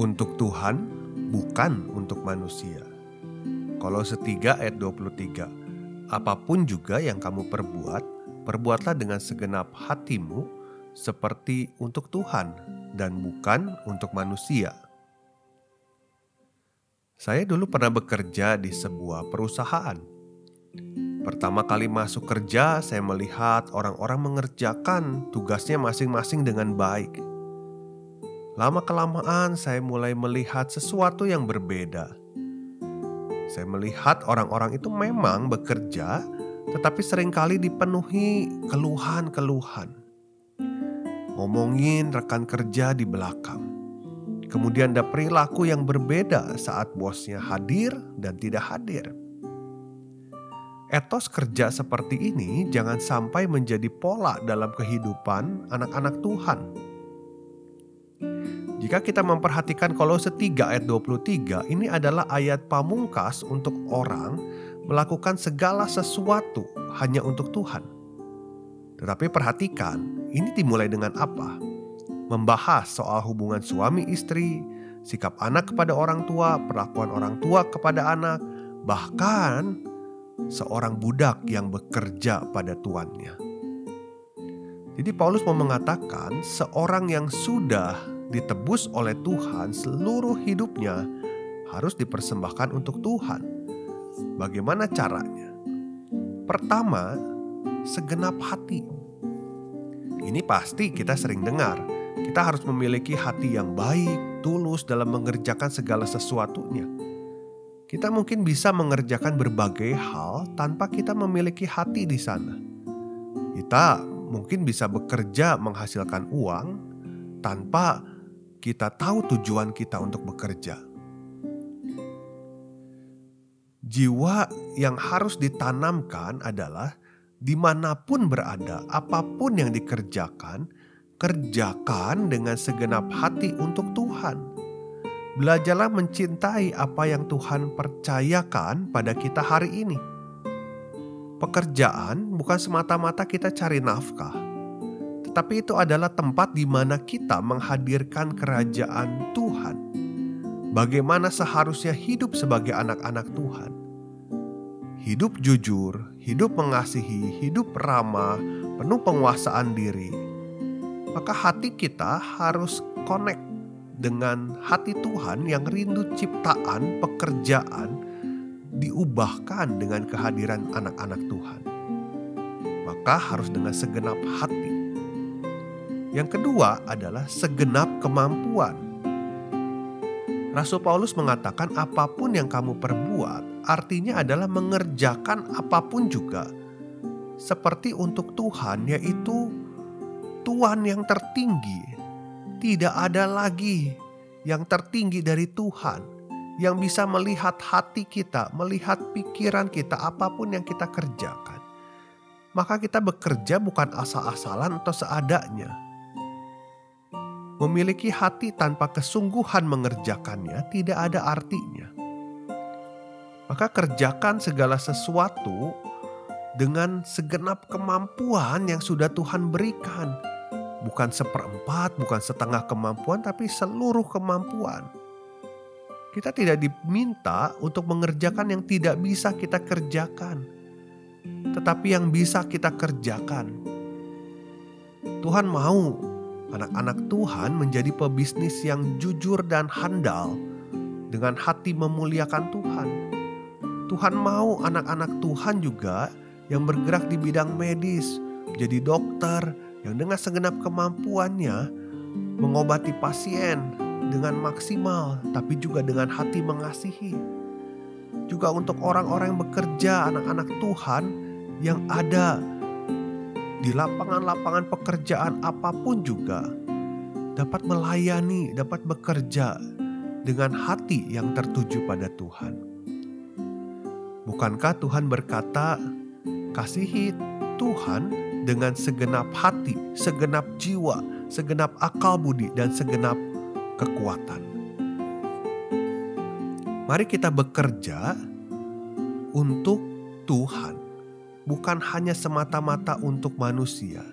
Untuk Tuhan, bukan untuk manusia. Kalau setiga ayat 23, apa pun juga yang kamu perbuat, perbuatlah dengan segenap hatimu seperti untuk Tuhan dan bukan untuk manusia. Saya dulu pernah bekerja di sebuah perusahaan. Pertama kali masuk kerja, saya melihat orang-orang mengerjakan tugasnya masing-masing dengan baik. Lama-kelamaan, saya mulai melihat sesuatu yang berbeda. Saya melihat orang-orang itu memang bekerja, tetapi sering kali dipenuhi keluhan-keluhan. Ngomongin rekan kerja di belakang. Kemudian ada perilaku yang berbeda saat bosnya hadir dan tidak hadir. Etos kerja seperti ini jangan sampai menjadi pola dalam kehidupan anak-anak Tuhan. Jika kita memperhatikan Kolose 3 ayat 23, ini adalah ayat pamungkas untuk orang melakukan segala sesuatu hanya untuk Tuhan. Tetapi perhatikan, ini dimulai dengan apa? membahas soal hubungan suami istri, sikap anak kepada orang tua, perlakuan orang tua kepada anak, bahkan seorang budak yang bekerja pada tuannya. Jadi Paulus mau mengatakan seorang yang sudah ditebus oleh Tuhan seluruh hidupnya harus dipersembahkan untuk Tuhan. Bagaimana caranya? Pertama, segenap hati. Ini pasti kita sering dengar kita harus memiliki hati yang baik, tulus dalam mengerjakan segala sesuatunya. Kita mungkin bisa mengerjakan berbagai hal tanpa kita memiliki hati di sana. Kita mungkin bisa bekerja menghasilkan uang tanpa kita tahu tujuan kita untuk bekerja. Jiwa yang harus ditanamkan adalah di mana pun berada, apa pun yang dikerjakan, kerjakan dengan segenap hati untuk Tuhan. Belajarlah mencintai apa yang Tuhan percayakan pada kita hari ini. Pekerjaan bukan semata-mata kita cari nafkah, tetapi itu adalah tempat di mana kita menghadirkan kerajaan Tuhan. Bagaimana seharusnya hidup sebagai anak-anak Tuhan? Hidup jujur, hidup mengasihi, hidup ramah, penuh penguasaan diri, maka hati kita harus connect dengan hati Tuhan yang rindu ciptaan, pekerjaan diubahkan dengan kehadiran anak-anak Tuhan. Maka harus dengan segenap hati. Yang kedua adalah segenap kemampuan. Rasul Paulus mengatakan apa pun yang kamu perbuat artinya adalah mengerjakan apa pun juga seperti untuk Tuhan yaitu Tuhan yang tertinggi. Tidak ada lagi yang tertinggi dari Tuhan yang bisa melihat hati kita, melihat pikiran kita, apa pun yang kita kerjakan. Maka kita bekerja bukan asal-asalan atau seadanya. Memiliki hati tanpa kesungguhan mengerjakannya tidak ada artinya. Maka kerjakan segala sesuatu dengan segenap kemampuan yang sudah Tuhan berikan bukan seperempat, bukan setengah kemampuan, tapi seluruh kemampuan. Kita tidak diminta untuk mengerjakan yang tidak bisa kita kerjakan, tetapi yang bisa kita kerjakan. Tuhan mau anak-anak Tuhan menjadi pebisnis yang jujur dan handal dengan hati memuliakan Tuhan. Tuhan mau anak-anak Tuhan juga yang bergerak di bidang medis, jadi dokter, yang dengan segenap kemampuannya mengobati pasien dengan maksimal, tapi juga dengan hati mengasihi. Juga untuk orang-orang yang bekerja, anak-anak Tuhan yang ada di lapangan-lapangan pekerjaan apa pun juga dapat melayani, dapat bekerja dengan hati yang tertuju pada Tuhan. Bukankah Tuhan berkata, "Kasihi Tuhan dengan segenap hati, segenap jiwa, segenap akal budi, dan segenap kekuatan"? Mari kita bekerja untuk Tuhan, bukan hanya semata-mata untuk manusia.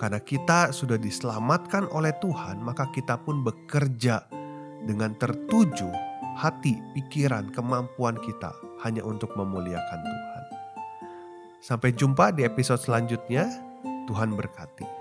Karena kita sudah diselamatkan oleh Tuhan, maka kita pun bekerja dengan tertuju hati, pikiran, kemampuan kita hanya untuk memuliakan Tuhan. Sampai jumpa di episode selanjutnya. Tuhan berkati.